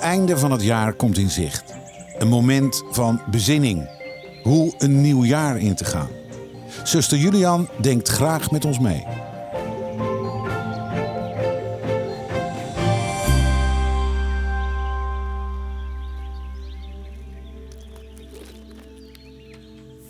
Einde van het jaar komt in zicht. Een moment van bezinning. Hoe een nieuw jaar in te gaan. Zuster Julian denkt graag met ons mee.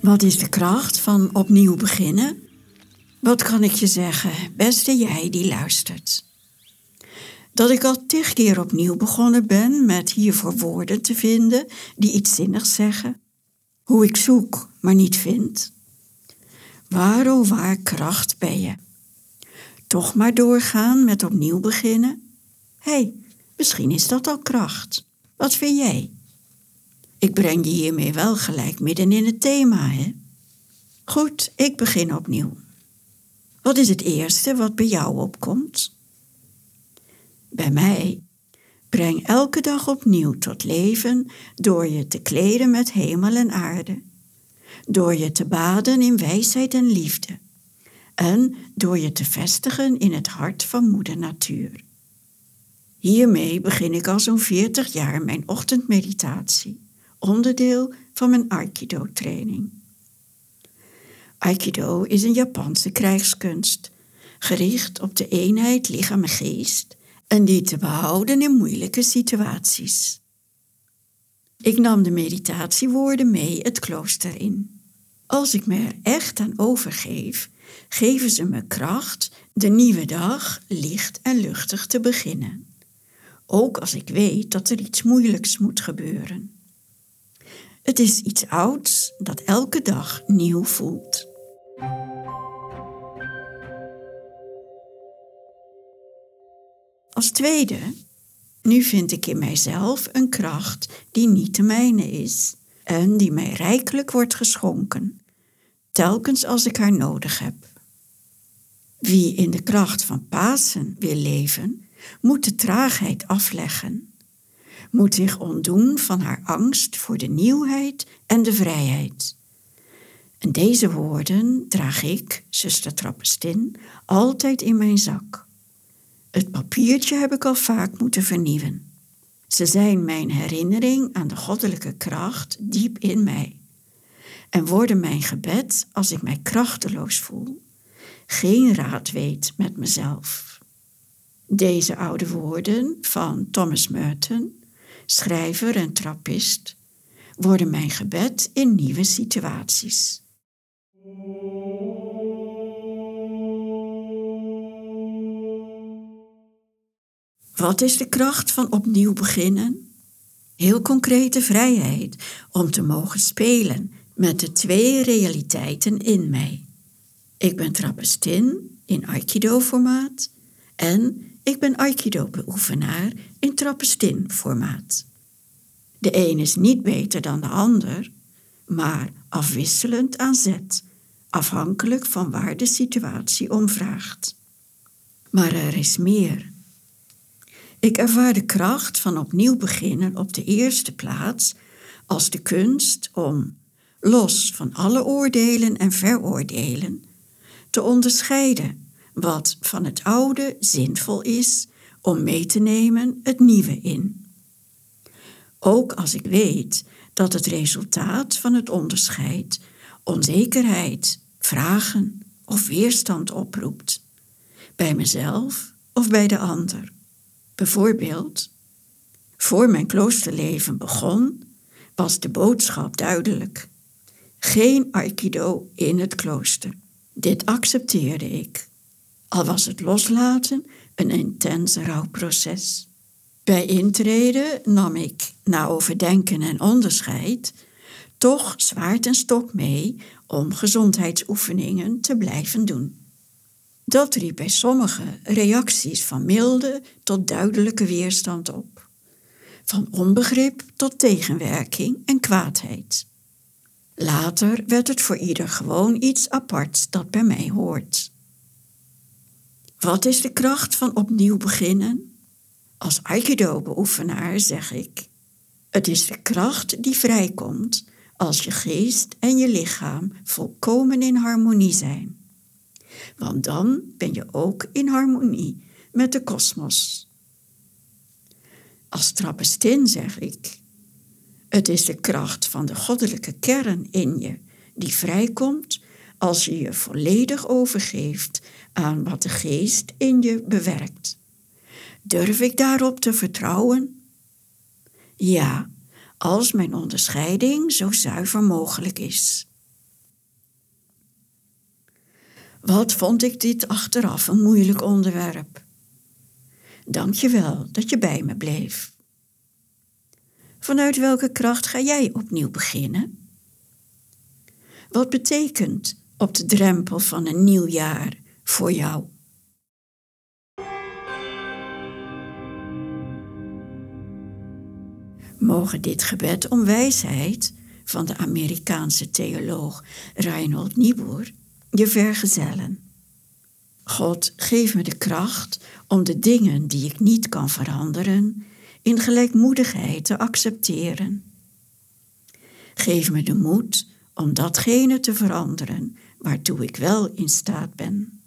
Wat is de kracht van opnieuw beginnen? Wat kan ik je zeggen, beste jij die luistert? Dat ik al tig keer opnieuw begonnen ben met hiervoor woorden te vinden die iets zinnigs zeggen. Hoe ik zoek, maar niet vind. Waar oh waar kracht ben je? Toch maar doorgaan met opnieuw beginnen? Hé, hey, misschien is dat al kracht. Wat vind jij? Ik breng je hiermee wel gelijk midden in het thema, hè? Goed, ik begin opnieuw. Wat is het eerste wat bij jou opkomt? Bij mij breng elke dag opnieuw tot leven door je te kleden met hemel en aarde, door je te baden in wijsheid en liefde en door je te vestigen in het hart van moeder natuur. Hiermee begin ik al zo'n 40 jaar mijn ochtendmeditatie onderdeel van mijn Aikido-training. Aikido is een Japanse krijgskunst, gericht op de eenheid lichaam en geest en die te behouden in moeilijke situaties. Ik nam de meditatiewoorden mee het klooster in. Als ik me er echt aan overgeef, geven ze me kracht de nieuwe dag licht en luchtig te beginnen. Ook als ik weet dat er iets moeilijks moet gebeuren. Het is iets ouds dat elke dag nieuw voelt. Als tweede, nu vind ik in mijzelf een kracht die niet de mijne is en die mij rijkelijk wordt geschonken, telkens als ik haar nodig heb. Wie in de kracht van Pasen wil leven, moet de traagheid afleggen moet zich ontdoen van haar angst voor de nieuwheid en de vrijheid. En deze woorden draag ik, zuster Trappestin, altijd in mijn zak. Het papiertje heb ik al vaak moeten vernieuwen. Ze zijn mijn herinnering aan de goddelijke kracht diep in mij en worden mijn gebed als ik mij krachteloos voel, geen raad weet met mezelf. Deze oude woorden van Thomas Merton schrijver en trappist, worden mijn gebed in nieuwe situaties. Wat is de kracht van opnieuw beginnen? Heel concrete vrijheid om te mogen spelen met de twee realiteiten in mij. Ik ben trappistin in Aikido-formaat en ik ben Aikido-beoefenaar in Trappistin-formaat. De een is niet beter dan de ander, maar afwisselend aan zet, afhankelijk van waar de situatie om vraagt. Maar er is meer. Ik ervaar de kracht van opnieuw beginnen op de eerste plaats als de kunst om, los van alle oordelen en veroordelen, te onderscheiden wat van het oude zinvol is om mee te nemen het nieuwe in. Ook als ik weet dat het resultaat van het onderscheid onzekerheid, vragen of weerstand oproept, bij mezelf of bij de ander. Bijvoorbeeld, voor mijn kloosterleven begon, was de boodschap duidelijk. Geen aikido in het klooster. Dit accepteerde ik al was het loslaten een intens rouwproces. Bij intreden nam ik, na overdenken en onderscheid, toch zwaard en stok mee om gezondheidsoefeningen te blijven doen. Dat riep bij sommigen reacties van milde tot duidelijke weerstand op, van onbegrip tot tegenwerking en kwaadheid. Later werd het voor ieder gewoon iets aparts dat bij mij hoort. Wat is de kracht van opnieuw beginnen? Als Aikido-beoefenaar zeg ik: het is de kracht die vrijkomt als je geest en je lichaam volkomen in harmonie zijn. Want dan ben je ook in harmonie met de kosmos. Als trappestin zeg ik: het is de kracht van de goddelijke kern in je die vrijkomt als je je volledig overgeeft aan wat de geest in je bewerkt. Durf ik daarop te vertrouwen? Ja, als mijn onderscheiding zo zuiver mogelijk is. Wat vond ik dit achteraf een moeilijk onderwerp? Dank je wel dat je bij me bleef. Vanuit welke kracht ga jij opnieuw beginnen? Wat betekent op de drempel van een nieuw jaar voor jou? Mogen dit gebed om wijsheid van de Amerikaanse theoloog Reinhold Niebuhr je vergezellen. God, geef me de kracht om de dingen die ik niet kan veranderen in gelijkmoedigheid te accepteren. Geef me de moed om datgene te veranderen waartoe ik wel in staat ben.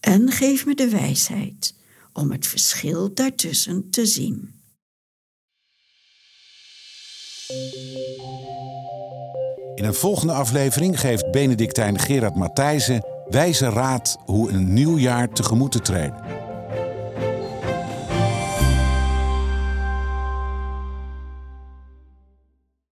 En geef me de wijsheid om het verschil daartussen te zien. In een volgende aflevering geeft Benedictijn Gerard Matthijssen wijze raad hoe een nieuw jaar tegemoet te treden.